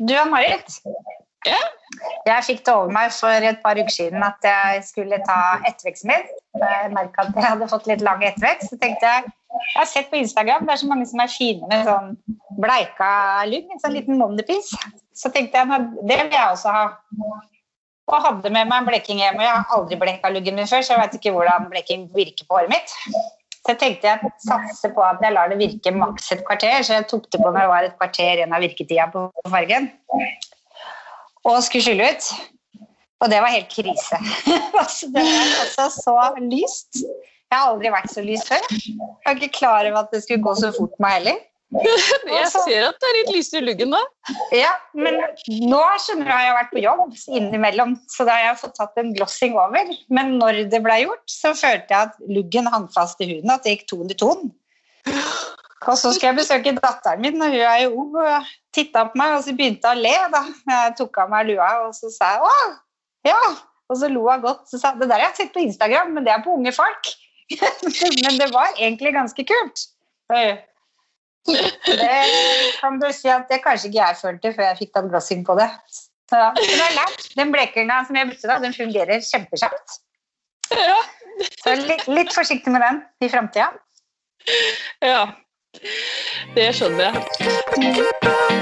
Du og Marit. Ja. Jeg fikk det over meg for et par uker siden at jeg skulle ta etterveksten min. Jeg merka at jeg hadde fått litt lang ettervekst. Så tenkte jeg jeg har sett på Instagram det er så mange som er fine med sånn bleika lugg. En sånn liten moneypiece. Så tenkte jeg det vil jeg også ha. Og hadde med meg en bleking hjem. og Jeg har aldri bleka luggen min før, så jeg vet ikke hvordan bleking virker på håret mitt. Så jeg tenkte jeg satser på at jeg lar det virke maks et kvarter, så jeg tok det på når det var et kvarter igjen av virketida på fargen. Og skulle skylle ut. Og det var helt krise. altså, det var altså så lyst. Jeg har aldri vært så lys før. Jeg var ikke klar over at det skulle gå så fort meg heller. Jeg ser at det er litt lysere i luggen da. Ja, men nå skjønner du har jeg vært på jobb innimellom, så da har jeg fått tatt en glossing over. Men når det ble gjort, så følte jeg at luggen hang fast i huden, at det gikk ton i ton. Og så skal jeg besøke datteren min, og hun er jo ung, og titta på meg og så begynte hun å le. da. Jeg tok av meg lua, og så sa jeg 'å, ja'. Og så lo hun godt. Så sa 'det der har jeg sett på Instagram, men det er på unge folk'. men det var egentlig ganske kult. Det kan du si at det kanskje ikke jeg følte før jeg fikk tatt glossing på det. Så men jeg har lært. Den blekinga som jeg brukte da, den fungerer kjempekjapt. Ja. Så litt, litt forsiktig med den i framtida. Ja. Det skjønner jeg.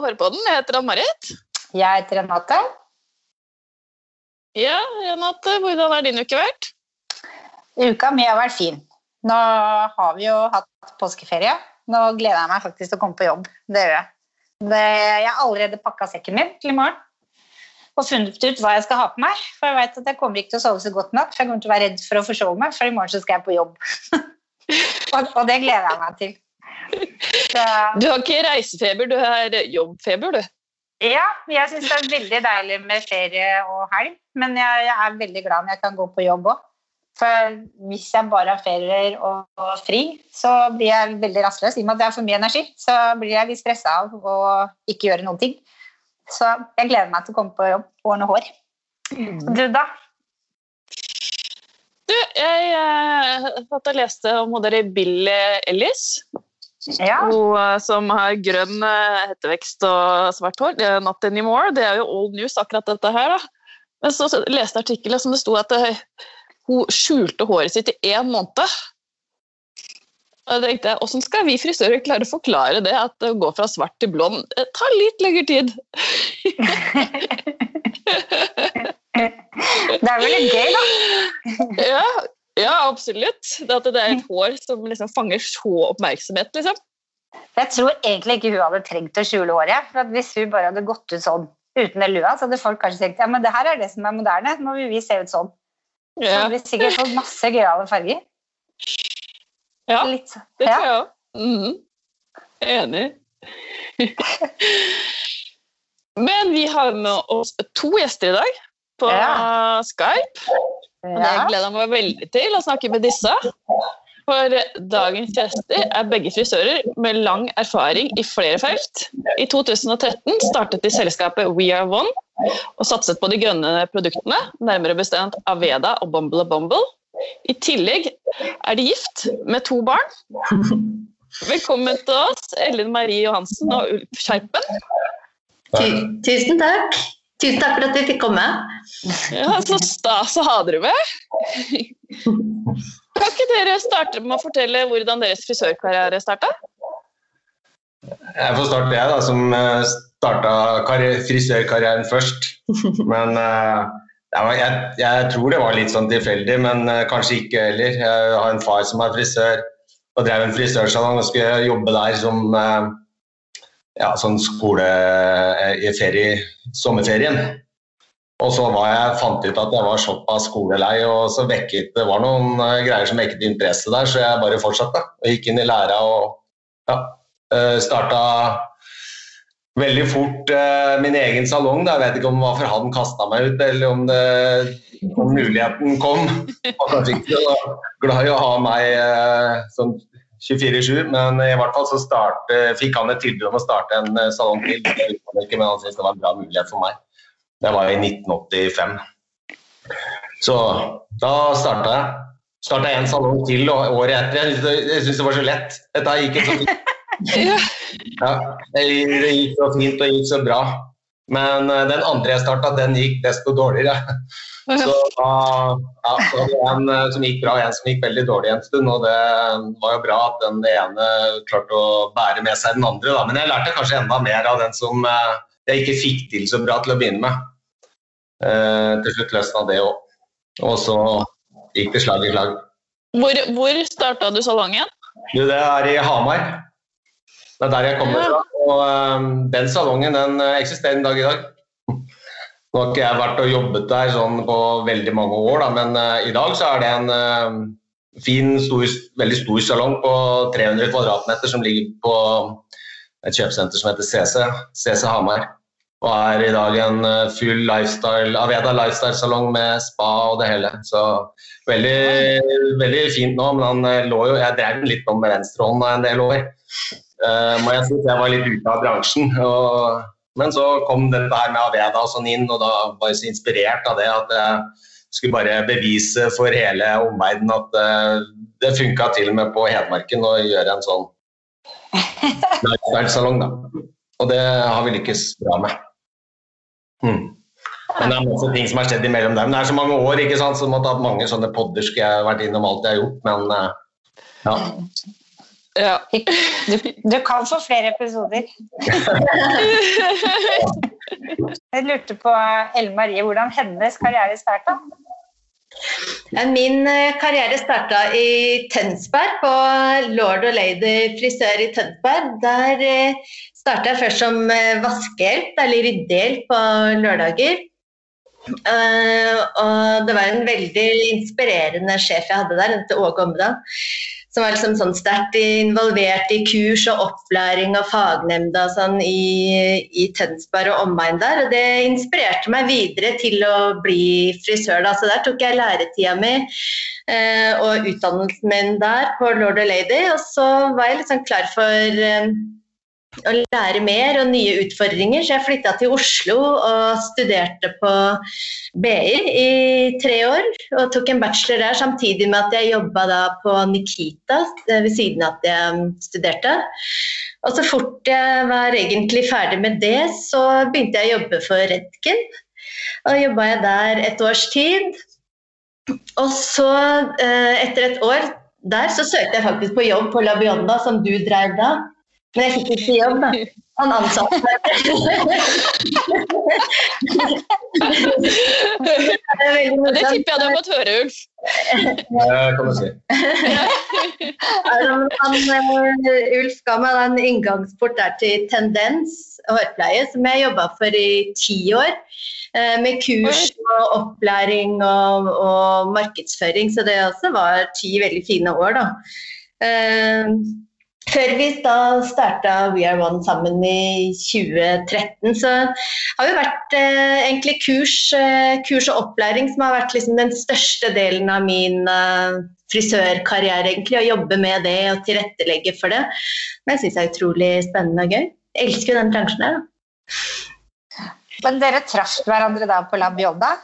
Velkommen til Hårpodden. Jeg heter Ann-Marit. Jeg heter Renate. Ja, Renate, hvordan har din uke vært? Uka mi har vært fin. Nå har vi jo hatt påskeferie. Nå gleder jeg meg faktisk til å komme på jobb. Det gjør jeg. Det, jeg har allerede pakka sekken min til i morgen og funnet ut hva jeg skal ha på meg. For jeg vet at jeg kommer ikke til å sove så godt i natt, for jeg kommer til å være redd for å forsove meg, for i morgen så skal jeg på jobb. og, og, det gleder jeg meg til. Så, du har ikke reisefeber, du har jobbfeber, du? Ja, jeg syns det er veldig deilig med ferie og helg, men jeg, jeg er veldig glad når jeg kan gå på jobb òg. For hvis jeg bare har ferier og, og, fri, så blir jeg veldig rastløs. I og med at jeg har for mye energi, så blir jeg litt stressa av å ikke gjøre noen ting. Så jeg gleder meg til å komme på jobb og ordne hår. Mm. Du, da? Du, jeg jeg, jeg og leste om hun der Billy Ellis. Ja. Hun eh, som har grønn hettevekst og svart hår. Not anymore. Det er jo old news, akkurat dette her. da. Men så leste jeg artikkelen som det sto at hun skjulte håret sitt i én måned. Og jeg tenkte, Hvordan skal vi frisører klare å forklare det, at å gå fra svart til blond? Tar litt lengre tid. det er veldig gøy, da. ja, ja, absolutt. Det at det er et hår som liksom fanger så oppmerksomhet, liksom. Jeg tror egentlig ikke hun hadde trengt å skjule håret. for Hvis hun bare hadde gått ut sånn uten den lua, så hadde folk kanskje tenkt ja, men det her er det som er moderne. Nå vil vi se ut sånn. Så Ja, hadde vi sikkert fått masse gøyale farger. ja Litt, så- det tror ja. jeg òg. Mhm. Enig. Men vi har med oss to gjester i dag på Ja. Skype. Og det gleder jeg meg veldig til å snakke med disse. For dagens gjester er begge frisører med lang erfaring i flere felt. I 2013 startet de selskapet We Are One og satset på de grønne produktene, nærmere bestemt Aveda og Bumble og Bumble. I tillegg er de gift med to barn. Velkommen til oss, Ellen Marie Johansen og Ulf Skjerpen. Tusen takk. Tusen takk for at vi fikk komme. Ja, så stas å ha dere med. Kan ikke dere starte med å fortelle hvordan deres frisørkarriere starta? Jeg får starte, jeg, da, som starta frisørkarrieren først. Men eh, jeg, jeg tror det var litt sånn tilfeldig, men eh, kanskje ikke heller. Jeg har en far som er frisør, og drev en frisørsalong og skulle jobbe der som eh, ja, sånn skole eh, i ferie, sommerferien. Og så var jeg, fant ut at jeg var såpass skolelei, og så vekket det var noen eh, greier som vekket interesse der, så jeg bare fortsatte. Og gikk inn i læra og ja, eh, starta veldig fort min egen salong. Da. Jeg vet ikke om det var for han kasta meg ut, eller om, det, om muligheten kom. Han var kanskje ikke glad i å ha meg eh, sånn 24-7, men i hvert fall så start, fikk han et tilbud om å starte en eh, salong til. Men han syntes det var en bra mulighet for meg. Det var i 1985. Så da starta jeg. Starta en salong til og året etter. Jeg syntes det, var så lett. Dette gikk så fint. Ja. Det gikk så fint og gikk så bra. Men eh, den andre jeg starta, den gikk desto dårligere. Så ja, så en eh, som gikk bra, og en som gikk veldig dårlig en stund. Og det var jo bra at den ene klarte å bære med seg den andre. Da. Men jeg lærte kanskje enda mer av den som eh, jeg ikke fikk til så bra til å begynne med. Eh, til slutt løsna det òg. Og så gikk det slag i slag. Hvor, hvor starta du salongen? Du, det er i Hamar. Det er der jeg kommer fra. Og um, den salongen den eksisterer en dag i dag. Nå har ikke jeg vært og jobbet der sånn på veldig mange år, da, men uh, i dag så er det en uh, fin, stor, veldig stor salong på 300 kvadratmeter som ligger på et kjøpesenter som heter CC, CC Hamar. Og er i dag en uh, full lifestyle, Aveda lifestyle-salong med spa og det hele. Så veldig, veldig fint nå, men han lå jo Jeg drev den litt om med venstrehånda en del år. Uh, men jeg syns jeg var litt ute av bransjen. Og, men så kom dette her med Aveda og sånn inn, og da var jeg så inspirert av det at jeg skulle bare bevise for hele omverdenen at eh, det funka til og med på Hedmarken å gjøre en sånn lifestyle-salong, da. Og det har vi lykkes bra med. Hmm. Men det er masse ting som har skjedd imellom dem. Det er så mange år, ikke sant, så måtte ha hatt mange sånne podder skulle jeg vært innom alt jeg har gjort, men eh, ja. Ja. Du, du kan få flere episoder. Jeg lurte på Ellen Marie, hvordan hennes karriere starta? Min eh, karriere starta i Tønsberg, på Lord og Lady frisør i Tønsberg. Der starta jeg først som eh, vaskehjelp, eller ryddehjelp på lørdager. Eh, og det var en veldig inspirerende sjef jeg hadde der, en til Åge Omdal. Som var liksom sånn sterkt involvert i kurs og opplæring og fagnemnda sånn i, i Tønsberg og omegn der. Og det inspirerte meg videre til å bli frisør. Da. Så der tok jeg læretida mi eh, og utdannelsen min der på Lord of Lady. Og så var jeg liksom klar for eh, å lære mer og nye utfordringer. Så jeg flytta til Oslo og studerte på BI i tre år. Og tok en bachelor der samtidig med at jeg jobba på Nikita eh, ved siden av at jeg studerte. Og så fort jeg var egentlig ferdig med det, så begynte jeg å jobbe for Redken. Og jobba jeg der et års tid. Og så, eh, etter et år der, så søkte jeg faktisk på jobb på La Bionda, som du drev da. Men jeg fikk ikke jobb, da. Han ansatte meg. Det er Det tipper jeg du har fått høre, Ulf. Det kan du si. Han, eh, Ulf ga meg en inngangsport der til Tendens hårpleie, som jeg jobba for i ti år. eh, Med kurs og opplæring og, og markedsføring, så det også var ti veldig fine år, da. Før vi da starta We Are One sammen i 2013, så har jo vært eh, egentlig kurs, eh, kurs og opplæring som har vært liksom den største delen av min eh, frisørkarriere, egentlig. Å jobbe med det og tilrettelegge for det. Men jeg syns det er utrolig spennende og gøy. Jeg elsker jo den bransjen her, da. Men dere traff hverandre da på Lab Bionda?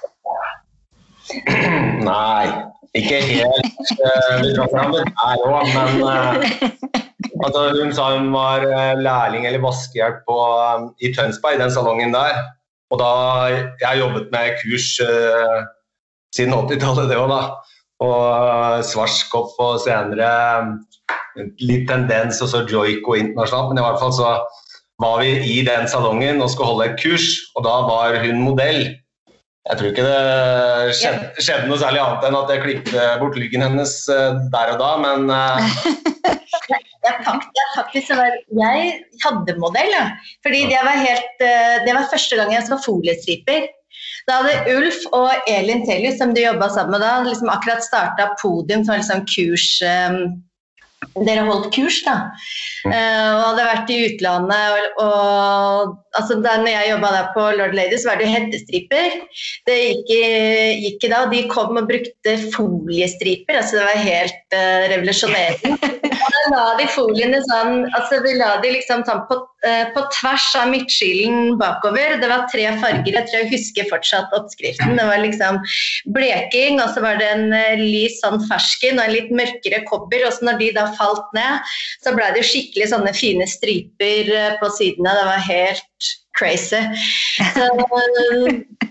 Nei, ikke helt. eh, Vi traff hverandre der òg, men eh, altså, hun sa hun var eh, lærling eller vaskehjelp på, eh, i Tønsberg, i den salongen der. Og da Jeg har jobbet med kurs uh, siden 80-tallet, det òg, da. Og Svartskopp og senere litt tendens, og så joiko internasjonalt. Men i hvert fall så var vi i den salongen og skulle holde et kurs, og da var hun modell. Jeg tror ikke det skjedde, skjedde noe særlig annet enn at jeg klippet bort lyggen hennes der og da, men eh, Jeg, fakt, jeg, faktisk, var, jeg hadde modell, ja. fordi det var, helt, eh, det var første gang jeg var foliestriper. Da hadde Ulf og Elin Tellius, som du jobba sammen med da, liksom akkurat starta Podium, som var liksom kurs um, Dere holdt kurs, da. Eh, og hadde vært i utlandet og, og altså da jeg jobba på Lord Lady, så var det hettestriper. Det gikk, ikke da. De kom og brukte foliestriper. altså Det var helt uh, revolusjonerende. Da la de foliene sånn altså Vi la de liksom sånn på, uh, på tvers av midtskillen bakover. Det var tre farger. Jeg tror jeg husker fortsatt oppskriften. Det var liksom bleking, og så var det en uh, lys sånn fersken og en litt mørkere kobber. Og så når de da falt ned, så ble det jo skikkelig sånne fine striper på sidene. Det var helt crazy. Så,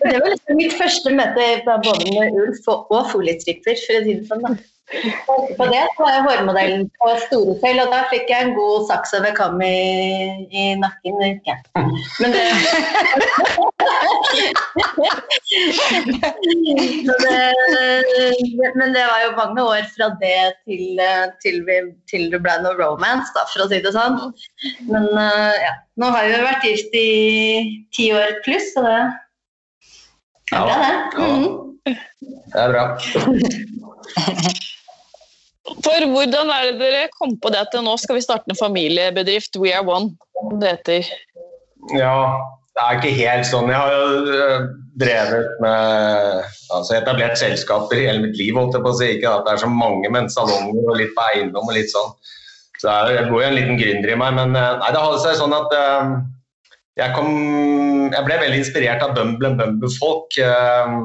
det var liksom mitt første møte både med ulf og, folietripper, for å si det sånn. da. På det var jeg hårmodellen på Storefjell, og da fikk jeg en god saks over kam i, i nakken. Ja. Men det, Men det var jo mange år fra det til, til, vi, til det ble noe romance, da, for å si det sånn. Men ja, nå har vi vært gift i ti år pluss, så det er bra, det. Mm. Det er bra. For hvordan er det dere kom på det at nå skal vi starte en familiebedrift, We Are One, det heter? Ja, det er ikke helt sånn. Jeg har jo eh, drevet med altså etablert selskaper i hele mitt liv, holdt jeg på å si. Ikke at det er så mange, men salonger og litt på eiendom og litt sånn. Så jeg bor jo en liten gründer i meg. Men eh, nei, det hadde seg sånn at um, jeg, kom, jeg, ble veldig inspirert av Bumble and Bumble-folk um,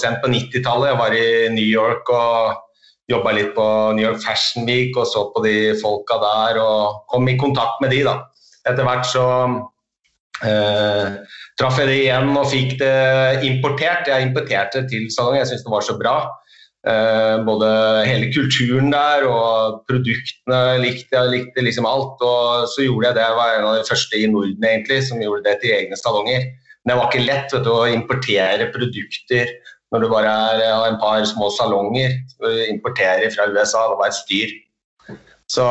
sent på 90-tallet. Jeg var i New York og jobba litt på New York Fashion Week og så på de folka der og kom i kontakt med de da. Etter hvert så eh, traff jeg det igjen og fikk det importert. Jeg importerte til salongen, jeg syntes det var så bra. Eh, både hele kulturen der og produktene likte jeg likte liksom alt. Og så gjorde jeg det, jeg var en av de første i Norden egentlig som gjorde det til egne salonger. Men det var ikke lett vet du, å importere produkter når du bare er, har en par små salonger. Importerer fra USA, det var et styr. Så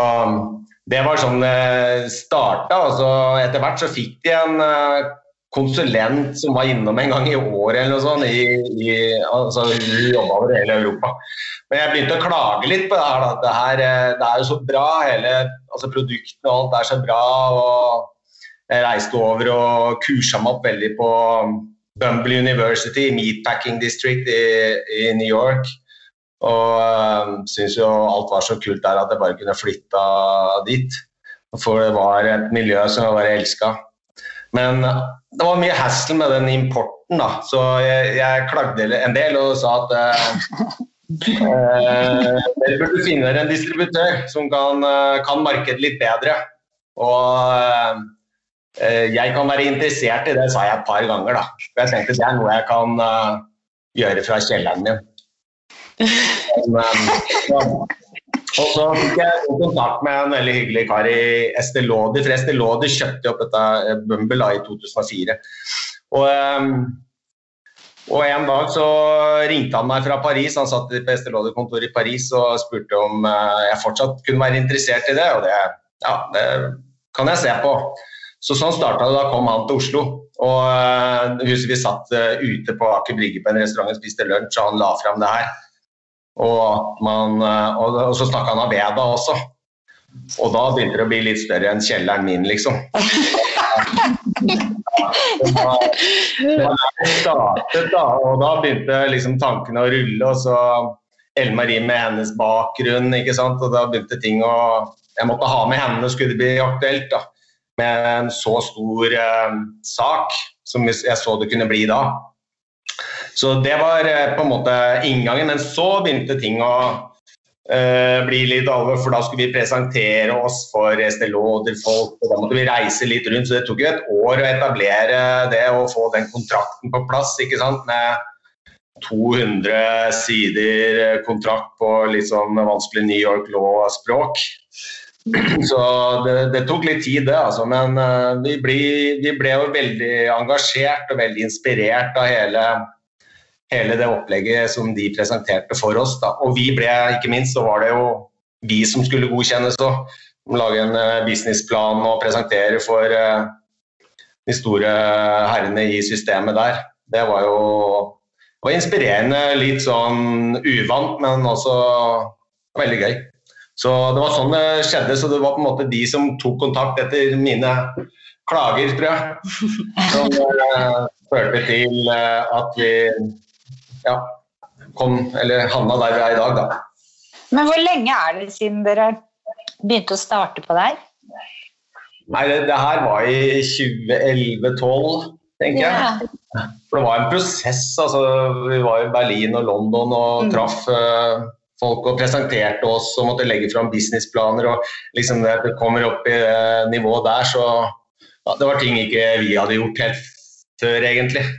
det var sånn det starta. Og så etter hvert så fikk de en eh, konsulent som var innom en gang i året eller noe sånt. I, i, altså, hun jobba over hele Europa. Men jeg begynte å klage litt på det her. At Det, her, eh, det er jo så bra, hele altså, produktene og alt er så bra. og Jeg reiste over og kursa meg opp veldig på Bumble University, Meatpacking District i, i New York. Og um, syntes jo alt var så kult der at jeg bare kunne flytta dit. For det var et miljø som jeg bare elska. Men det var mye hassle med den importen, da. Så jeg, jeg, klagde en del og sa at eh, dere burde finne dere en distributør som kan, kan markedet litt bedre. Og jeg kan være interessert i det, sa jeg et par ganger. da. Jeg tenkte det er noe jeg kan uh, gjøre fra kjelleren min. Men, um, og så fikk jeg kontakt med en veldig hyggelig kar i Estelodi. For Estelodi kjøpte opp dette eh, Bumble i 2004. Og, um, og, en dag så ringte han meg fra Paris. Han satt på Estelodi-kontoret i Paris og spurte om uh, jeg fortsatt kunne være interessert i det. Og det, ja, det kan jeg se på. Så sånn starta det. Da kom han til Oslo. Og uh, husker vi satt uh, ute på Aker Brygge på en restaurant og spiste lunsj, og han la fram det her. Og, man, uh, og, og så snakka han av Veda også. Og da begynte det å bli litt større enn kjelleren min, liksom. startet, da, og da begynte liksom tankene å rulle. Og så Ellen Marie med hennes bakgrunn, ikke sant. Og da begynte ting å Jeg måtte ha med henne, skulle det bli aktuelt. da med en så stor eh, sak som jeg så det kunne bli da. Så det var eh, på en måte inngangen. Men så begynte ting å eh, bli litt alvor, for da skulle vi presentere oss for Esteloder-folk. og Da måtte vi reise litt rundt, så det tok jo et år å etablere det og få den kontrakten på plass. ikke sant, med 200 sider kontrakt på litt sånn vanskelig New York law-språk. Så det, det, tok litt tid, det. Altså. Men uh, vi, ble, vi, ble, jo veldig engasjert og veldig inspirert av hele, hele det opplegget som de presenterte for oss. Da. Og vi ble, ikke minst, så var det jo vi som skulle godkjennes òg. Lage en uh, businessplan og presentere for uh, de store herrene i systemet der. Det var jo det var inspirerende, litt sånn uvant, men også veldig gøy. Så det var sånn det skjedde. Så det var på en måte de som tok kontakt etter mine klager, tror jeg, som uh, førte til uh, at vi ja, kom, eller havna der vi er i dag, da. Men hvor lenge er det siden dere begynte å starte på det her? Nei, det, det her var i 2011-2012, tenker jeg. For det var en prosess. altså Vi var i Berlin og London og mm. traff uh, folk og presenterte oss og måtte legge fram businessplaner. og liksom Når det kommer opp i uh, nivået der, så ja, Det var ting ikke vi hadde gjort helt før, egentlig.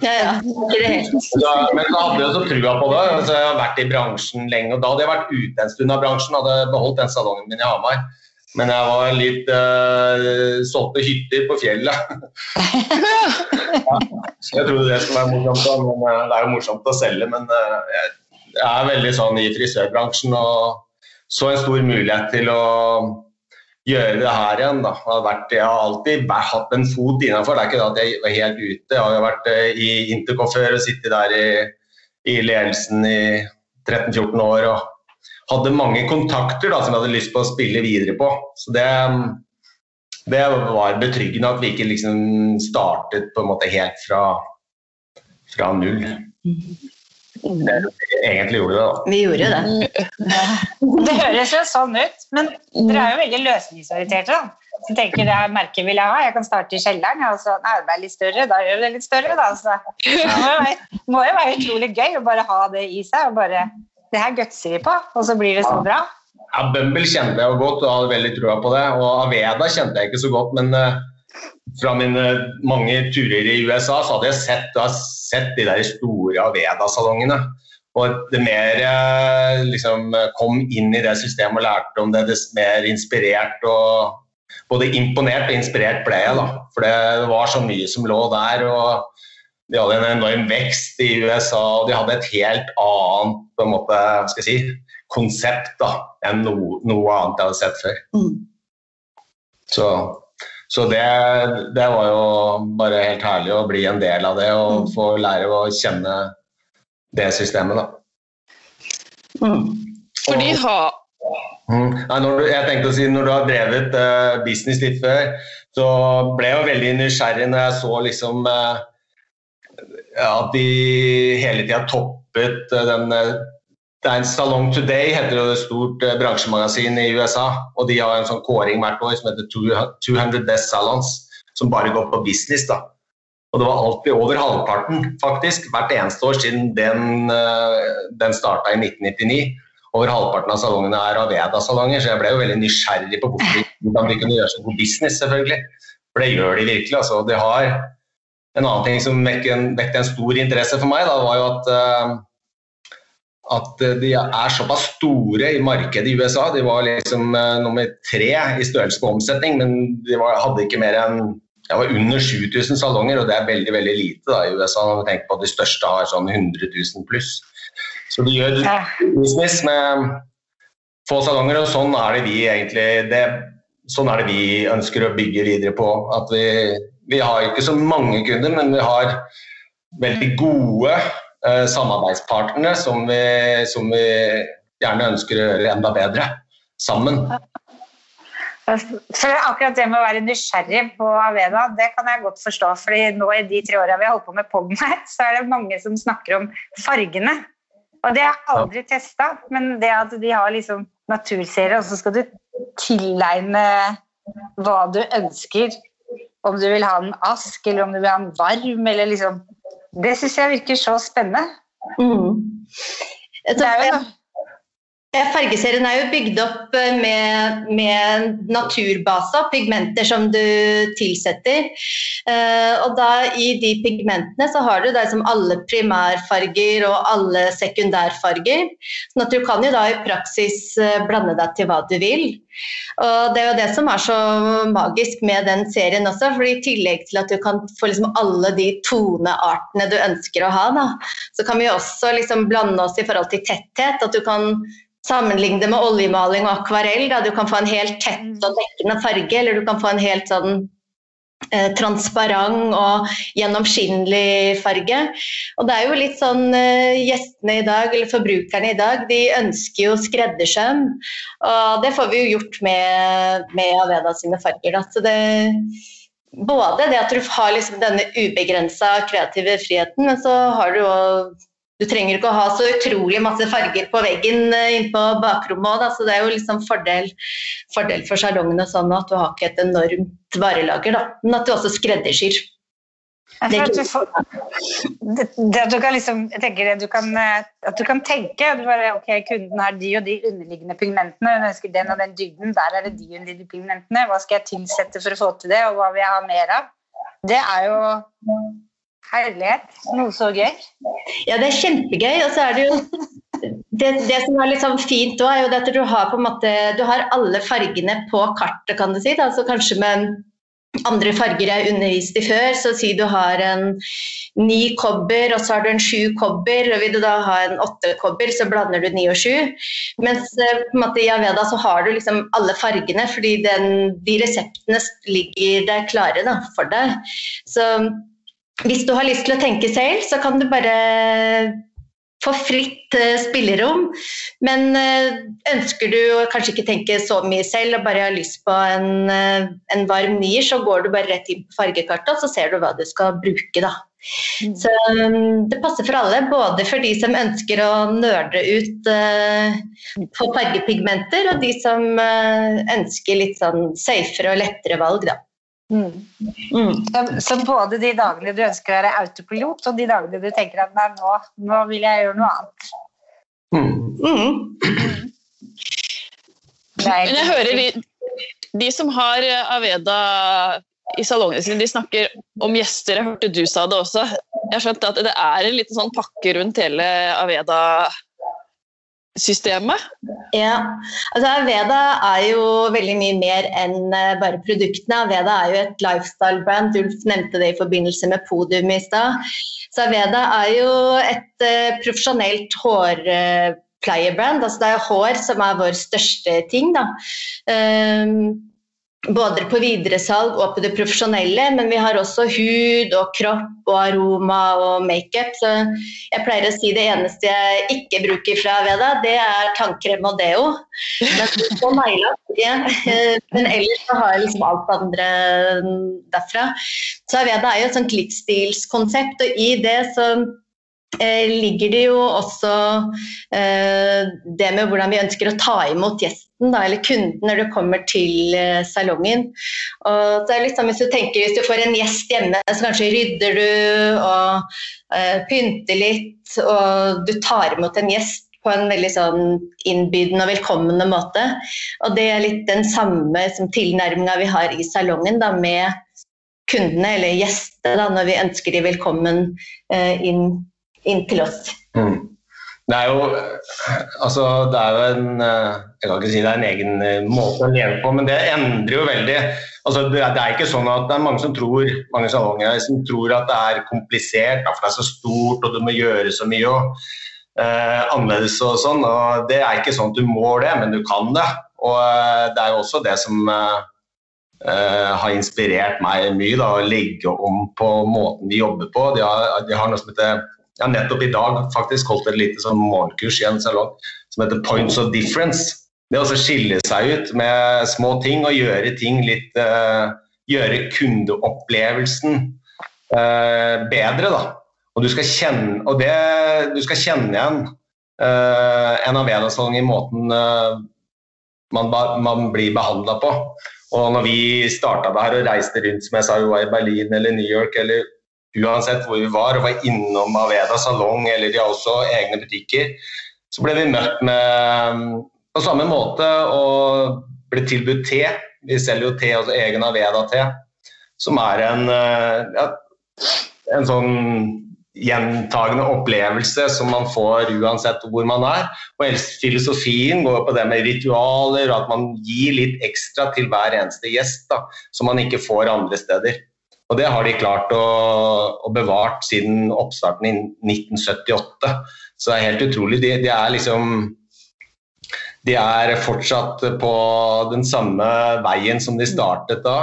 Ja, ja. da, men da hadde jeg så trua på det. Altså, jeg har vært i bransjen lenge. og Da hadde jeg vært ute en stund av bransjen, hadde beholdt den salongen min i Hamar. Men jeg var litt uh, solgte hytter på fjellet. ja, jeg trodde det skulle være morsomt, men uh, det er jo morsomt å selge. Men uh, jeg, jeg, er veldig sånn i frisørbransjen og så en stor mulighet til å gjøre det her igjen. Da. Jeg, har vært, jeg har alltid hatt en fot innenfor. Det er ikke det at jeg var helt ute. Jeg har vært i Intercom før og sittet der i, i ledelsen i 13-14 år. og hadde mange kontakter da, som jeg hadde lyst på å spille videre på. Så det, det var betryggende at vi ikke liksom startet på en måte helt fra, fra null. Det, egentlig gjorde det, da. Vi gjorde det. Det høres jo sånn ut, men dere er jo veldig løsningsorienterte. da. Så tenker det er merket vil jeg ha, jeg kan starte i kjelleren. Ja, så, nei, det er litt større, da gjør vi det litt større, da. Så, det må jo, være, må jo være utrolig gøy å bare ha det i seg. og bare det her gutser vi på, og så blir det så bra. Ja, Bumble kjente jeg jo godt og hadde veldig trua på det. Og Aveda kjente jeg ikke så godt, men uh, fra mine mange turer i USA så hadde jeg sett, da, sett de der store Aveda-salongene. Og det mer jeg liksom, kom inn i det systemet og lærte om det, det mer inspirert og Både imponert og inspirert ble jeg, da. For det var så mye som lå der. og de hadde en enorm vekst i USA, og de hadde et helt annet på en måte, skal jeg si, konsept da, enn no, noe annet jeg hadde sett før. Mm. Så, så det, det, var jo bare helt herlig å bli en del av det og mm. få lære å kjenne det systemet, da. Mm. For de har Mm. Nei, du, jeg tenkte å si, Når du har drevet uh, business litt før, så ble jeg jo veldig nysgjerrig når jeg så liksom uh, at de hele tida toppet uh, den eh, det er en Salon Today, heter det et stort eh, bransjemagasin i USA. og De har en sånn kåring hvert år som heter 200 Best Salons, som bare går på business. da. Og Det var alltid over halvparten, faktisk, hvert eneste år siden den, den starta i 1999. Over halvparten av salongene er Aveda-salonger, så jeg ble jo veldig nysgjerrig på hvorfor de kunne gjøre så god business, selvfølgelig. For det gjør de virkelig. altså. De har en annen ting som vekket en, en, stor interesse for meg, da, var jo at, uh, at de er såpass store i markedet i USA. De var liksom uh, nummer tre i størrelse på omsetning, men de var, hadde ikke mer enn det var under 7000 salonger, og det er veldig veldig lite da, i USA. når vi tenker på at De største har sånn 100 000 pluss. Så de gjør business med få salonger, og sånn er det vi egentlig det, sånn er det vi ønsker å bygge videre på. At vi vi har ikke så mange kunder, men vi har veldig gode eh, samarbeidspartnere som vi, som vi, gjerne ønsker å gjøre enda bedre sammen. For akkurat det med å være nysgjerrig på Avena, det kan jeg godt forstå. fordi nå i de tre åra vi har holdt på med Pogmat, så er det mange som snakker om fargene. Og det har jeg aldri ja. testa, men det at de har liksom naturserier, og så skal du tilegne hva du ønsker om du vil ha en ask, eller om du vil ha en varm, eller liksom Det syns jeg virker så spennende. Mm. Det er jo Fargeserien er jo bygd opp eh, med, med naturbaser, pigmenter som du tilsetter. Uh, og da I de pigmentene så har du det som alle primærfarger og alle sekundærfarger. sånn at du kan jo da i praksis blande deg til hva du vil. Og Det er jo det som er så magisk med den serien også. for I tillegg til at du kan få liksom alle de toneartene du ønsker å ha, da, så kan vi også liksom blande oss i forhold til tetthet. At du kan sammenligne det med oljemaling og akvarell. Da. Du kan få en helt tett og dekkende farge, eller du kan få en helt sånn eh, transparent og gjennomskinnelig farge. Og det er jo litt sånn eh, gjestene i dag, eller forbrukerne i dag, de ønsker jo skreddersøm. Og det får vi jo gjort med, med Aveda sine farger. Da. Så det, både det at du har liksom denne ubegrensa kreative friheten, men så har du òg du trenger ikke å ha så utrolig masse farger på veggen eh, inne på bakrommet òg, så det er jo liksom fordel, fordel for salongene sånn at du har ikke et enormt varelager, da. Men at du også skreddersyr. Det, at du, får, det, det at du kan liksom, jeg tenker det du kan, eh, at du kan tenke du bare, ok, Kunden har de og de underliggende pigmentene, hun ønsker den og den dybden, der er det de underliggende pigmentene. Hva skal jeg tilsette for å få til det, og hva vil jeg ha mer av? Det er jo Herlighet. Noe så gøy. Ja, det er kjempegøy. Og så er det jo det, det som er litt sånn fint òg, er jo at du har på en måte Du har alle fargene på kartet, kan du si. Da. Så kanskje med andre farger jeg underviste i før, så si du har en ni kobber, og så har du en sju kobber, og vil du da ha en åtte kobber, så blander du ni og sju. Mens eh, på en måte, i Aveda så har du liksom alle fargene, fordi den, de reseptene ligger der klare da, for deg. Så hvis du har lyst til å tenke selv, så kan du bare få fritt uh, spillerom. Men uh, ønsker du å kanskje ikke tenke så mye selv og bare har lyst på en, uh, en varm nier, så går du bare rett inn på fargekartet og så ser du hva du skal bruke. da. Mm. Så um, det passer for alle, både for de som ønsker å nerde ut på fargepigmenter, og de som ønsker litt sånn safere og lettere valg. da. Mm. Mm. Så, både de dagene du ønsker å være autopilot, og de dagene du tenker at nei, nå, nå vil jeg gjøre noe annet. Mm. mm. Men jeg hører de, de, som har Aveda i salongene sine, de snakker om gjester. Jeg hørte du sa det også. Jeg har skjønt at det er en liten sånn pakke rundt hele Aveda systemet? Ja, altså Aveda er jo veldig mye mer enn eh, bare produktene. Aveda er jo et lifestyle-brand. Ulf nevnte det i forbindelse med podium i stad. Så Aveda er jo et uh, profesjonelt hårpleiebrand. Altså det er hår som er vår største ting. da. Um, både på videresalg og på det profesjonelle, men vi har også hud og kropp og aroma og makeup. Så jeg pleier å si det eneste jeg ikke bruker fra Veda, det er tannkrem og deo. Men, ellers så har jeg liksom alt andre derfra. Så Veda er jo et sånt livsstilskonsept, og i det så ligger det jo også eh, det med hvordan vi ønsker å ta imot gjesten da, eller kunden når du kommer til uh, salongen. Sånn Hvis du tenker hvis du får en gjest hjemme, så kanskje rydder du og pynter litt, og du tar imot en gjest på en veldig sånn innbydende og velkommende måte. Og det er litt den samme tilnærminga vi har i salongen da, med kundene eller gjestene når vi ønsker de velkommen eh, inn, inn, til oss. Mm. Det er jo altså, det er jo en eh, Jeg kan ikke si det er en egen eh, måte å leve på, men det endrer jo veldig. Altså, det, er ikke sånn at det er mange som tror mange salonger som tror at det er komplisert, for det er så stort og du må gjøre så mye og eh, annerledes og sånn. og Det er ikke sånn at du må det, men du kan det. Og eh, det er jo også det som eh, har inspirert meg mye, da, å legge om på måten vi jobber på. De har, de har noe som heter jeg har nettopp i dag faktisk holdt et lite sånn morgenkurs i en salong som heter Points of Difference. Det å skille seg ut med små ting og gjøre ting litt uh, Gjøre kundeopplevelsen uh, bedre, da. Og du skal kjenne, og det, du skal kjenne igjen uh, en Avena-salong i måten man, man, blir behandla på. Og når vi starta det her og reiste rundt, som jeg sa, i Berlin eller New York eller uansett hvor vi var, og var innom Aveda salong eller de har også egne butikker, så ble vi møtt med på samme måte og ble tilbudt te. Vi selger jo te, altså egen Aveda-te, som er en, eh, ja, en sånn gjentagende opplevelse som man får uansett hvor man er. Og filosofien går på det med ritualer, og at man gir litt ekstra til hver eneste gjest da, som man ikke får andre steder. Og det har de klart å, å bevart siden oppstarten i 1978. Så det er helt utrolig. De, de, er liksom De er fortsatt på den samme veien som de startet da.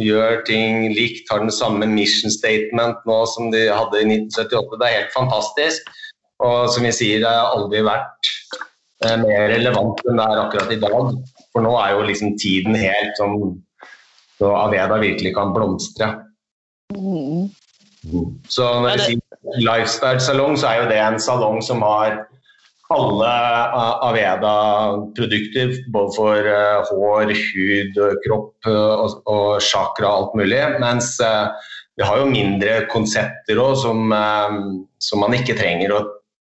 Gjør ting likt, har den samme mission statement nå som de hadde i 1978. Det er helt fantastisk. Og som vi sier, det har aldri vært eh, mer relevant enn det er akkurat i dag. For nå er jo liksom tiden helt sånn så Aveda virkelig kan blomstre. Mm. Så når vi sier lifestyle-salong, så er jo det en salong som har alle Aveda-produkter, både for uh, hår, hud, kropp uh, og, og chakra og alt mulig. Mens uh, vi har jo mindre konsepter òg som, som, man ikke trenger å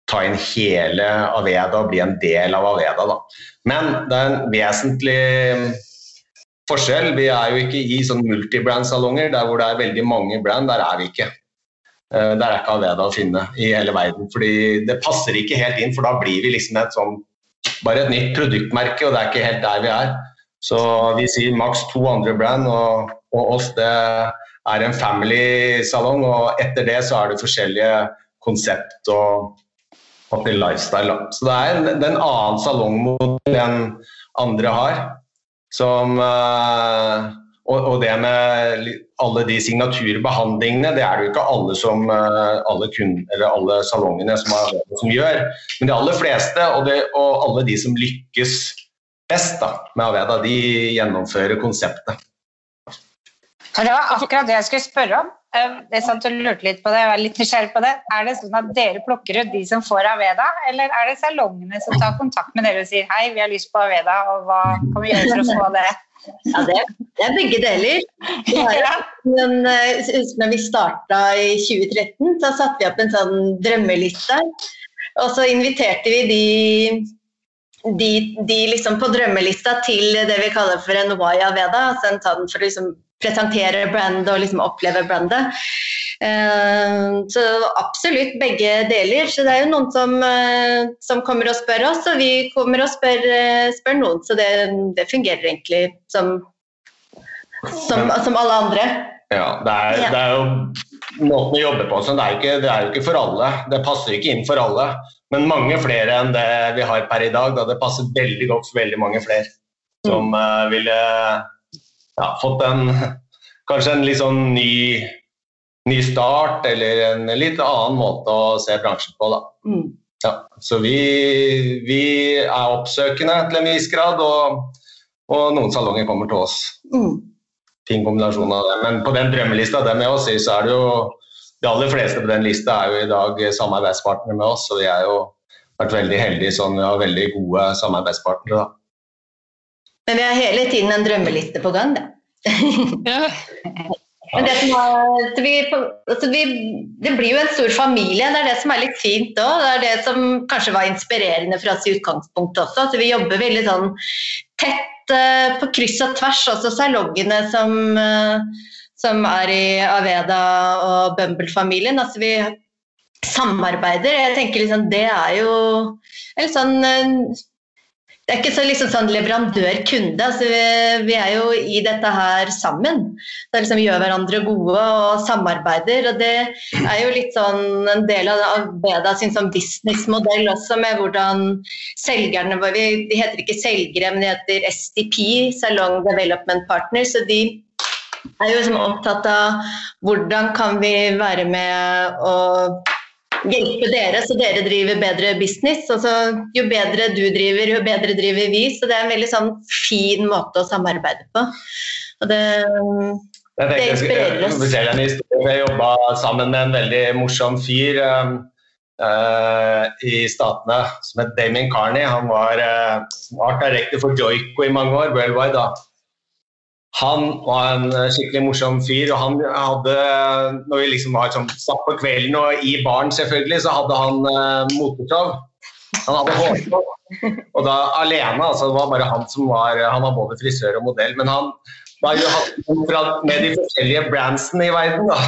ta inn hele Aveda og bli en del av Aveda. Da. Men det er en vesentlig forskjell. Vi er jo ikke i sånn multibrand-salonger der hvor det er veldig mange brand. Der er vi ikke. Eh, der er ikke Aveda å finne i hele verden. fordi det passer ikke helt inn, for da blir vi liksom et sånn bare et nytt produktmerke, og det er ikke helt der vi er. Så vi sier maks to andre brand, og, og oss det er en family-salong. Og etter det så er det forskjellige konsept og, og lifestyle. Så det er en, det er en annen salongmodell enn andre har. Som uh, og, det med alle de signaturbehandlingene, det er det jo ikke alle, som, eh, alle, kunder, alle salongene som, er, som, gjør. Men de aller fleste, og, det, og alle de som lykkes best da, med Aveda, de gjennomfører konseptet. Det var akkurat det jeg skulle spørre om. Eh, jeg satt og lurte litt på det, jeg var litt nysgjerrig på det. Er det sånn at dere plukker ut de som får Aveda, eller er det salongene som tar kontakt med dere og sier hei, vi har lyst på Aveda, og hva kan vi gjøre for å få det? Ja, det, det er begge deler. Men, når vi starta i 2013, så satte vi opp en sånn drømmeliste. Og så inviterte vi de, de, de liksom på drømmelista til det vi kaller for en Waya Veda, altså en tann for å liksom presentere brandet og liksom oppleve brandet. Eh, så absolutt begge deler. Så det er jo noen som, eh, som kommer og spør oss, og vi kommer og spør, eh, spør noen. Så det, det, fungerer egentlig som, som, som alle andre. Ja, det er, det er, jo måten å jobbe på Så Det er, ikke, det er jo ikke for alle. Det passer ikke inn for alle. Men mange flere enn det vi har per i dag. Da det passer veldig godt for veldig mange flere som mm. uh, ville ja, fått en kanskje en litt sånn ny ny start eller en litt annen måte å se bransjen på. Da. Mm. Ja, så vi, vi, er oppsøkende til en viss grad, og, og noen salonger kommer til oss. Mm. Fin kombinasjon av det. Men på den drømmelista det med oss, så er det jo de aller fleste på den lista er jo i dag samarbeidspartnere med oss, og vi har jo vært veldig heldige sånn, vi har veldig gode samarbeidspartnere. da. Men vi har hele tiden en drømmeliste på gang, da. ja. Men det, er, vi, altså vi, det, blir jo en stor familie, det er det som er litt fint òg. Det er det som kanskje var inspirerende for oss i utgangspunktet også. At vi jobber veldig sånn tett uh, på kryss og tvers, også salongene som, uh, som er i Aveda og Bumble-familien. Altså vi samarbeider. Jeg tenker liksom det er jo en sånn uh, det er ikke så liksom sånn leverandør-kunde. Altså vi, vi, er jo i dette her sammen. Det liksom, vi gjør hverandre gode og samarbeider. og Det er jo litt sånn en del av Beda sin sånn businessmodell også, med hvordan selgerne våre De heter ikke selgere, men de heter SDP, Salong Development Partner. så de er jo liksom opptatt av hvordan kan vi være med og hjelpe dere så dere driver bedre business. Altså, jo bedre du driver, jo bedre driver vi. Så det er en veldig sånn fin måte å samarbeide på. Og det, det inspirerer oss. Jeg, jeg, jeg jobba sammen med en veldig morsom fyr um, uh, i Statene som het Damien Carney. Han var uh, art director for Joico i mange år, worldwide. da. Han var en eh, skikkelig morsom fyr. og han hadde, Når vi liksom var sånn, satt på kvelden og i baren, selvfølgelig, så hadde han eh, moteshow. Han hadde hårshow. Og da alene, altså det var bare han som var Han var både frisør og modell, men han var jo hatt med de forskjellige brandsene i verden. da.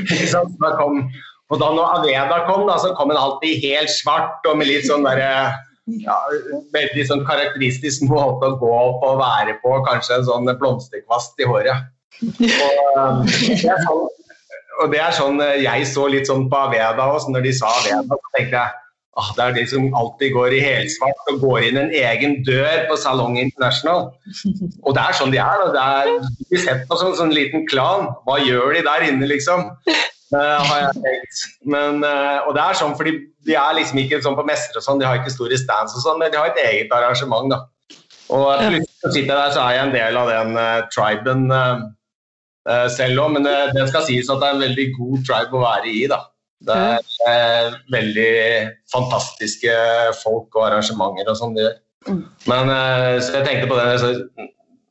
da kom, og da når Aveda kom, da, så kom han alltid helt svart og med litt sånn derre ja, veldig sånn karakteristisk måte å gå opp og være på. Kanskje en sånn blomsterkvast i håret. Og, sånn, og det er sånn eh, jeg så litt sånn på Aveda også. Når de sa Aveda, så tenkte jeg ah, det er de som alltid går i helsvart og går inn en egen dør på Salong International. Og det er sånn de er. Da. Det er de setter oss som en sånn liten klan. Hva gjør de der inne, liksom? Uh, har jeg tenkt. Men, uh, og det er sånn fordi de er liksom ikke sånn på messer og sånn, de har ikke store stands og sånn, men de har et eget arrangement, da. Og plutselig sitter jeg der, så er jeg en del av den uh, triben uh, selv òg, men det, det, skal sies at det er en veldig god tribe å være i. da. Det er uh, veldig fantastiske folk og arrangementer og sånn de gjør. Mm. Men eh, så jeg tenkte på det så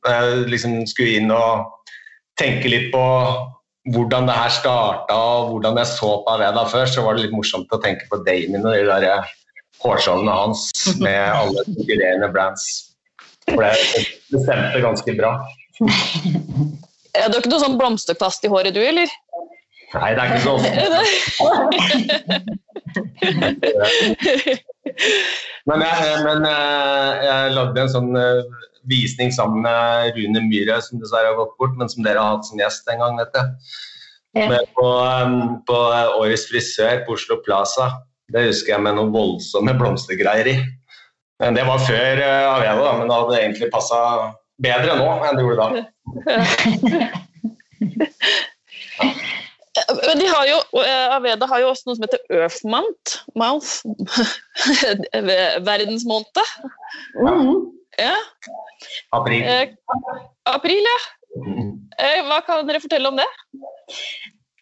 jeg liksom skulle inn og tenke litt på hvordan det her starta og hvordan jeg så på Aveda før, så var det litt morsomt å tenke på Damien og de der eh, hans med alle konkurrerende brands. For det, det stemte ganske bra. Ja, du har ikke noe sånn blomsterkvast i håret du, eller? Nei, det er ikke sånn. men jeg, men eh, jeg lagde en sånn eh, visning sammen med Rune Myhre, som dessverre har gått bort, men som dere har hatt som gjest en gang. vet du. Ja. På, um, på, Årets frisør på Oslo Plaza. Det husker jeg med noen voldsomme blomstergreier i. Men Det var før uh, Aveda, men det hadde egentlig passa bedre nå enn det gjorde da. Men de har jo, eh, Aveda har jo også noe som heter Earth Month. Mouth. Verdensmåned. Mm. Ja. April. Eh, april, ja. Eh, hva kan dere fortelle om det?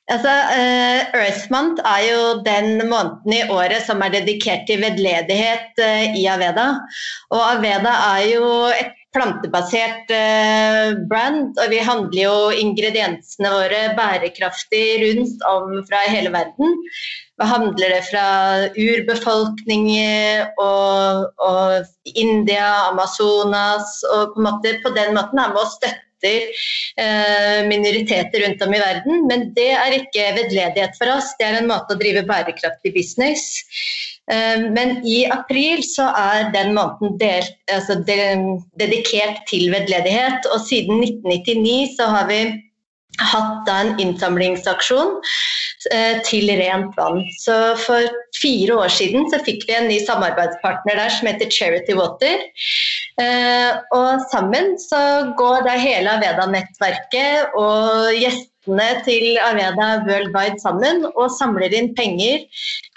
Altså, eh, Earth Month er jo den måneden i året som er dedikert til vedledighet uh, i Aveda. Og Aveda er jo et plantebasert uh, brand, og vi handler jo ingrediensene våre bærekraftig rundt om fra hele verden. Vi handler det fra urbefolkning og, og India, Amazonas, og på, måte, på den måten er vi og støtter minoriteter rundt om i verden. Men det er ikke vedledighet for oss, det er en måte å drive bærekraftig business. Eh, men i april så er den måneden delt, altså dedikert til vedledighet, og siden 1999 så har vi hatt en innsamlingsaksjon eh, til rent vann. Så for fire år siden så fikk vi en ny samarbeidspartner der som heter Charity Water. Eh, og sammen så går da hele Aveda-nettverket og gjestene til Aveda Worldwide sammen og samler inn penger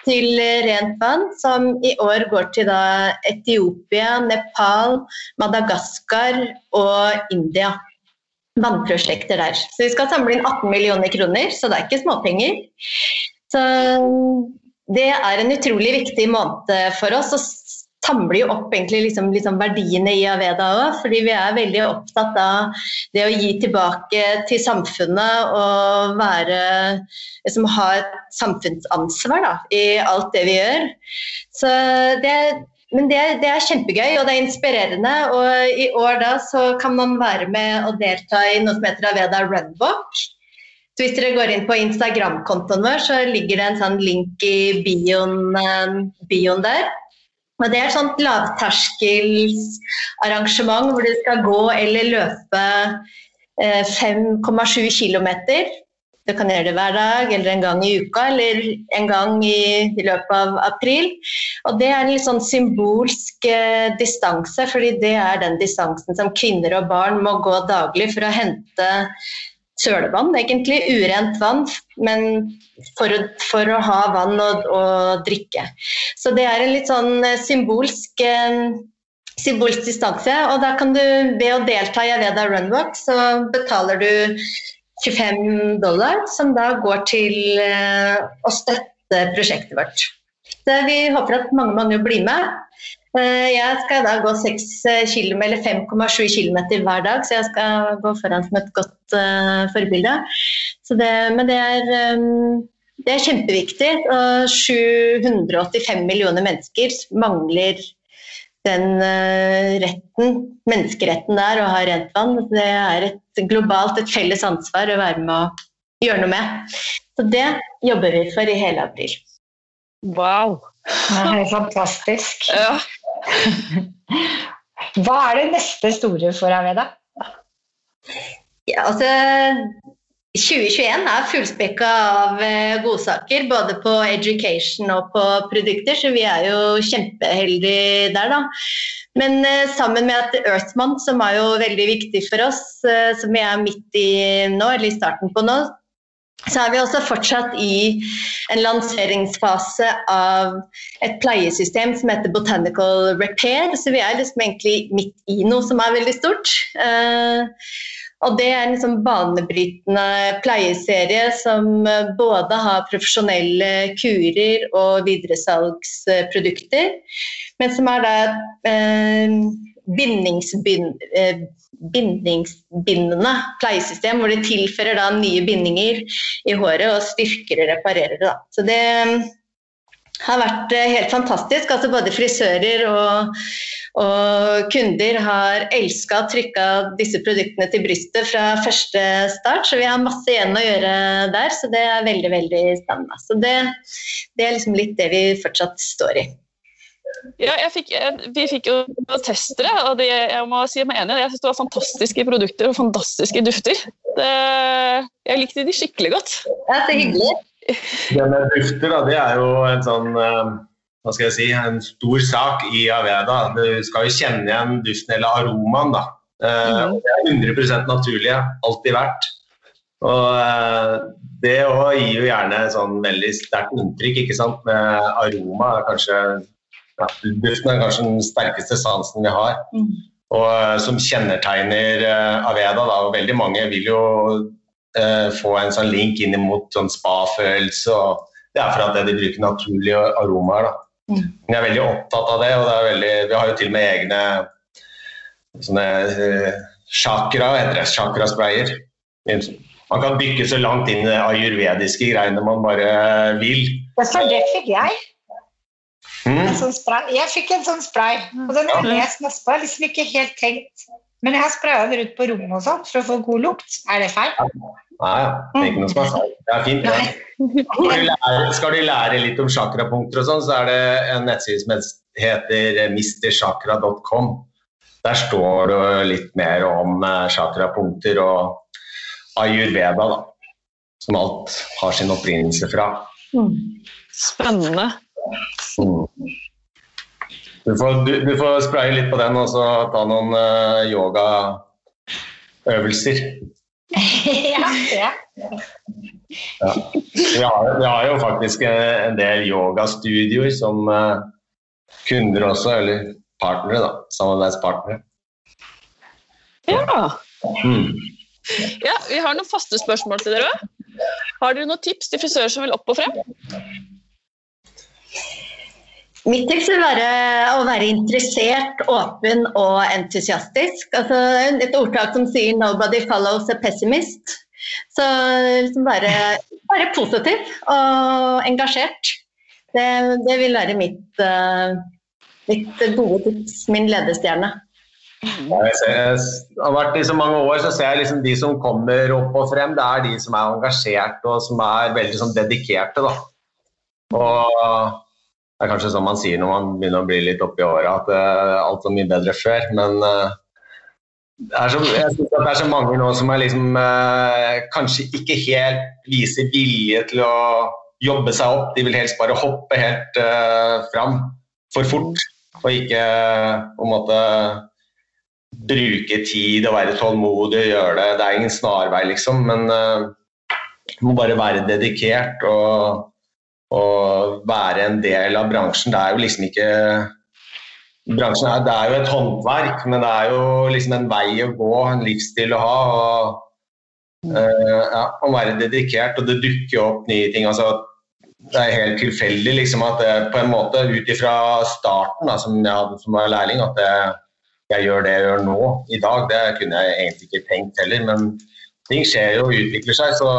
til rent vann, som i år går til da Etiopia, Nepal, Madagaskar og India vannprosjekter der. Så vi skal samle inn 18 millioner kroner, så det er ikke småpenger. Så det er en utrolig viktig måned for oss. Samler jo opp egentlig liksom, liksom verdiene i Aveda òg, fordi vi er veldig opptatt av det å gi tilbake til samfunnet og være liksom, ha et samfunnsansvar da, i alt det vi gjør. Så det, men det, det, er kjempegøy og det er inspirerende. Og i år da så kan man være med og delta i noe som heter Aveda Runwalk. Så hvis dere går inn på Instagram-kontoen vår, så ligger det en sånn link i bioen, eh, bioen der. Og Det er et sånt lavterskelsarrangement hvor du skal gå eller løpe 5,7 eh, km du kan gjøre det hver dag eller en gang i uka eller en gang i, løpet av april. Og det er en litt sånn symbolsk eh, distanse, fordi det er den distansen som kvinner og barn må gå daglig for å hente sølevann, egentlig. Urent vann, men for å, for å ha vann og, og, drikke. Så det er en litt sånn eh, symbolsk eh, symbolsk distanse. Og da kan du ved å delta i Aveda Runwalk, så betaler du 25 dollar, som da går til eh, å støtte prosjektet vårt. Så vi håper at mange mange blir med. Eh, jeg skal da gå 6 km, eller 5,7 km hver dag, så jeg skal gå foran som et godt uh, forbilde. Det, men det er, um, det er kjempeviktig. Og 785 millioner mennesker mangler den uh, retten, menneskeretten der, å ha rent vann. Det er et globalt, et felles ansvar å være med å gjøre noe med. Så det jobber vi for i hele april. Wow! Det er fantastisk. Ja. Hva er det neste store for Aveda? Ja, altså 2021 er fullspekka av eh, godsaker, både på education og på produkter, så vi er jo kjempeheldige der, da. Men uh, sammen med at Earthmont, som er jo veldig viktig for oss, uh, som vi er midt i nå, eller i starten på nå, så er vi også fortsatt i en lanseringsfase av et pleiesystem som heter Botanical Repair. Så vi er liksom egentlig midt i noe som er veldig stort. Uh, Og det er en liksom banebrytende pleieserie som eh, både har profesjonelle kurer og videresalgsprodukter, men som er da eh, eh, bindingsbindende pleiesystem, hvor de tilfører da nye bindinger i håret og styrker og reparerer det. Så det har vært eh, helt fantastisk. Altså både frisører og, og kunder har elska å trykke disse produktene til brystet fra første start, så vi har masse igjen å gjøre der. Så det er veldig, veldig spennende. Så det, det er liksom litt det vi fortsatt står i. Ja, fikk, vi fikk jo teste det, og det, jeg må si meg enig. Jeg synes det var fantastiske produkter og fantastiske dufter. Det, jeg likte de skikkelig godt. Ja, så hyggelig. Det med dufter, da, det er jo en sånn eh, hva skal jeg si, en stor sak i Aveda. Du skal jo kjenne igjen duften eller aromaen. da. Mm. Det er 100% naturlige, alltid vært. Og eh, det òg gir jo gjerne sånn veldig sterkt inntrykk, ikke sant. Med aroma. Kanskje, ja, duften er kanskje den sterkeste sansen vi har. Mm. Og som kjennetegner Aveda, da, og veldig mange vil jo uh, få en sånn link inn mot sånn spa-følelse. og Det er for at de bruker naturlige aromaer. da. Mm. Jeg er veldig opptatt av det, og det er veldig, vi har jo til og med egne sånne uh, chakra, heter det, chakrasprayer. Man kan dykke så langt inn i de ayurvediske greiene man bare vil. For det fikk jeg. Mm. Sånn jeg fikk en sånn spray, og den har jeg lest masse på. Liksom ikke helt tenkt men jeg har spraya den rundt på rommet og sånn for å få god lukt. Er det feil? Nei, det er ikke noe som er feil. Det er fint, Ja. Skal, du lære, skal du lære litt om chakrapunkter og sånn, så er det en nettside som heter mrchakra.com. Der står det litt mer om eh, chakrapunkter og ayurveda, da. Som alt har sin opprinnelse fra. Mm. Spennende. Mm. Du får, du, du får, spraye litt på den og så ta noen uh, yogaøvelser. ja. ja. ja. Vi, har, vi, har, jo faktisk en del yogastudioer som uh, kunder også, eller partnere, da. Samarbeidspartnere. Ja. Mm. ja. Vi har noen faste spørsmål til dere. Har dere noen tips til frisører som vil opp og frem? Mitt tips vil være å være interessert, åpen og entusiastisk. Altså, et ordtak som sier 'nobody follows a pessimist'. Så liksom bare, bare positiv og engasjert. Det, det vil være mitt, uh, mitt, gode tips, min ledestjerne. Jeg, har vært i så mange år, så ser jeg liksom de som kommer opp og frem, det er de som er engasjerte og som er veldig sånn dedikerte. Da. Og det er kanskje sånn man sier når man begynner å bli litt oppi åra, at uh, alt var mye bedre før. Men uh, så, jeg synes det er så mange nå som er liksom, uh, kanskje ikke helt viser vilje til å jobbe seg opp. De vil helst bare hoppe helt uh, fram for fort, og ikke på en måte bruke tid og være tålmodig og gjøre det. Det er ingen snarvei, liksom, men du må bare være dedikert. og å være en del av bransjen. Det er jo liksom ikke Bransjen er, det er jo et håndverk, men det er jo liksom en vei å gå, en livsstil å ha. og uh, ja, Å være dedikert, og det dukker opp nye ting. altså det er helt tilfeldig liksom, at det, på en måte ut ifra starten da, som jeg hadde som var lærling, at det, jeg gjør det jeg gjør nå i dag. Det kunne jeg egentlig ikke tenkt heller, men ting skjer jo og utvikler seg. så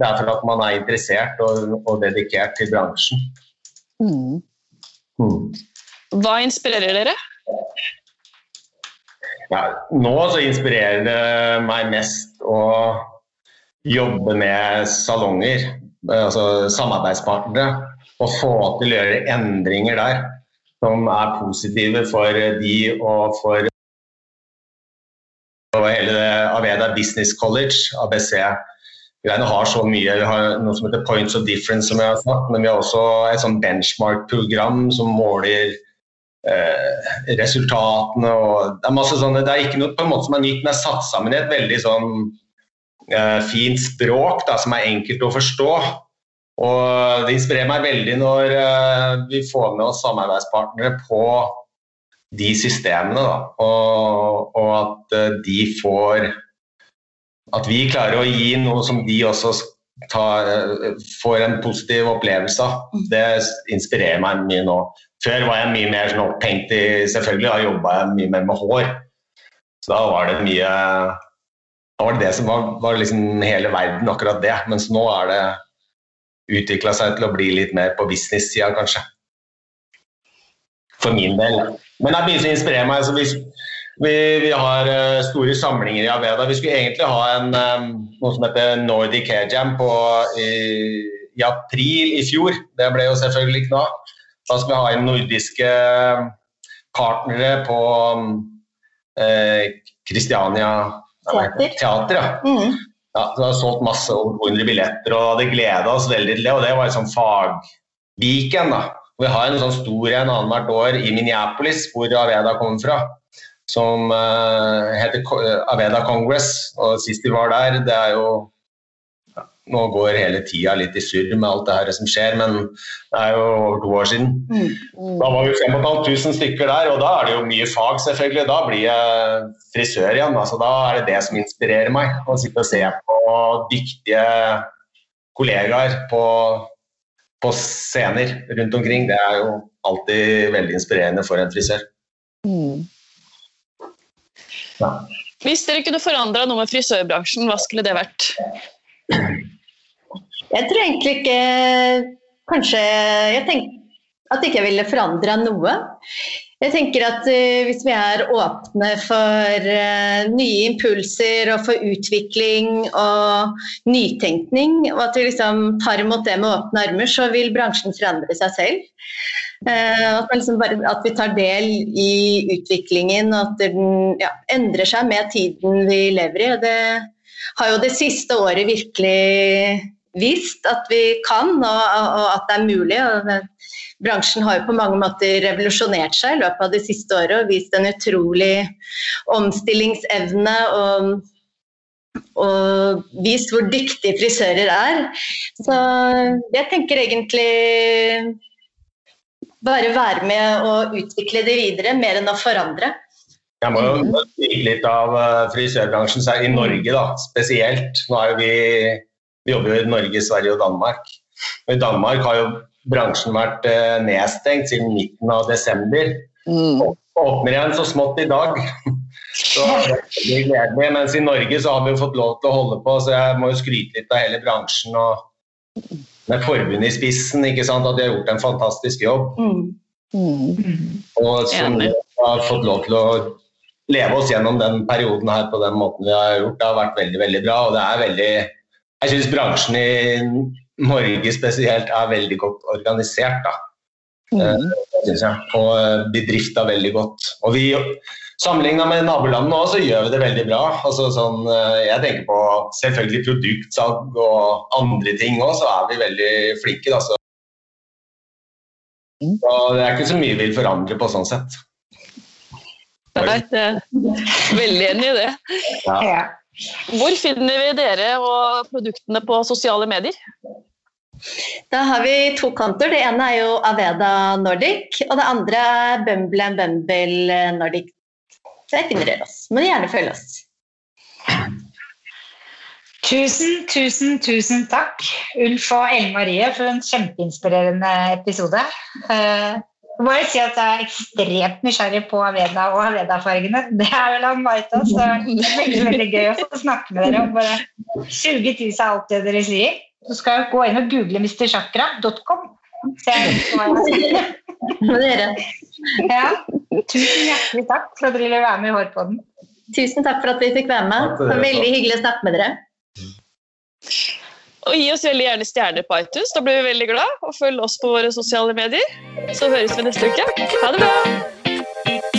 det er for at man er interessert og, og dedikert til bransjen. Mm. Mm. Hva inspirerer dere? Ja, nå så inspirerer det meg mest å jobbe med salonger, altså samarbeidspartnere, og få til å gjøre endringer der som er positive for de og for og hele Aveda Business College, ABC greiene har så mye. Vi har noe som heter Points of Difference, som jeg har sagt, men vi har også et sånn benchmark-program som måler eh, resultatene. og Det er masse sånne, det er ikke noe på en måte som er nytt, men er satt sammen i et veldig sånn eh, fint språk da, som er enkelt å forstå. Og Det inspirerer meg veldig når eh, vi får med oss samarbeidspartnere på de systemene, da. Og, og at eh, de får At vi klarer å gi noe som de også tar, får en positiv opplevelse av. Mm. Det inspirerer meg mye nå. Før var jeg mye mer sånn opphengt i Selvfølgelig, da jobba jeg mye mer med hår. Så da var det mye Da var det det som var, var liksom hele verden, akkurat det. Mens nå er det utvikla seg til å bli litt mer på business-sida, kanskje. For min del. Men det begynner å inspirere meg. Så vi, vi, vi har uh, store samlinger i Aveda. Vi skulle egentlig ha en, um, noe som heter Nordic Hair Jam på, i, i, april i fjor. Det ble jo selvfølgelig ikke noe. Da skal vi ha inn nordiske partnere på Kristiania Teater. Teater ja. Mm. Ja, så har solgt masse over 200 billetter og hadde gleda oss veldig til det. Og det var en sånn fagviken, da. Vi har en sånn stor en annethvert år i Minneapolis, hvor Aveda kommer fra. Som uh, heter Aveda Congress. Og sist de var der, det er jo ja, Nå går hele tida litt i surr med alt det her som skjer, men det er jo over to år siden. Mm. Da var vi 5500 stykker der, og da er det jo mye fag, selvfølgelig. Da blir jeg frisør igjen. Altså, da er det det som inspirerer meg. Å sitte og se på dyktige kollegaer på, på scener rundt omkring. Det er jo alltid veldig inspirerende for en frisør. Mm. Hvis dere kunne forandra noe med frisørbransjen, hva skulle det vært? Jeg tror egentlig ikke Kanskje Jeg tenker at ikke ville forandra noe. Jeg tenker at uh, Hvis vi er åpne for uh, nye impulser og for utvikling og nytenkning, og at vi liksom tar imot det med åpne armer, så vil bransjen forandre seg selv. Uh, at, liksom bare, at, vi tar del i utviklingen, og at den ja, endrer seg med tiden vi lever i. Det har jo det siste året virkelig vist at vi kan, og, og at det er mulig. Og bransjen har jo på mange måter revolusjonert seg i løpet av det siste året og vist en utrolig omstillingsevne og, og vist hvor dyktige frisører er. Så jeg tenker egentlig bare være med og utvikle det videre, mer enn å forandre. Jeg må jo skryte litt av frisørbransjen i Norge, da, spesielt. Nå er jo vi vi jobber jo i Norge, Sverige og Danmark. Og I Danmark har jo bransjen vært eh, nedstengt siden midten av desember. Mm. Og åpner igjen så smått i dag. Så det er gledelig. Mens i Norge så har vi jo fått lov til å holde på, så jeg må jo skryte litt av hele bransjen. og Med forbundet i spissen, ikke sant, at de har gjort en fantastisk jobb. Mm. Mm. Og som vi har fått lov til å leve oss gjennom den perioden her på den måten vi har gjort. Det har vært veldig, veldig bra. og det er veldig jeg syns bransjen i Norge spesielt er veldig godt organisert. da. Mm. Synes jeg. Og bedrifta veldig godt. Og vi, Sammenligna med nabolandene også, så gjør vi det veldig bra. Altså, sånn, jeg tenker på selvfølgelig produktsalg og andre ting òg, så er vi veldig flinke. Da, så. så det er ikke så mye vi vil forandre på sånn sett. Nei, det er veldig enig i det. Ja. Ja. Hvor finner vi dere og produktene på sosiale medier? Da har vi to kontoer. Det ene er jo Aveda Nordic, og det andre er Bumble and Bumble Nordic. Så der finner dere oss. Må gjerne følge oss. Tusen, tusen, tusen takk, Ulf og Ellen Marie, for en kjempeinspirerende episode. Eh, jeg må jo si at jeg er ekstremt nysgjerrig på Aveda og Aveda-fargene. Det er vel han Marta, så det er veldig, veldig gøy å snakke med dere om bare suge til seg alt det dere sier. Så skal jeg gå inn og google mrchakra.com. Ja. Tusen hjertelig takk for at dere ville være med i Hårpodden. Tusen takk for at vi fikk være med. Det. var veldig hyggelig å snakke med dere. Og gi oss veldig gjerne stjerner på iTunes. Da blir vi veldig glad. Og følg oss på våre sosiale medier. Så høres vi neste uke. Ha det bra!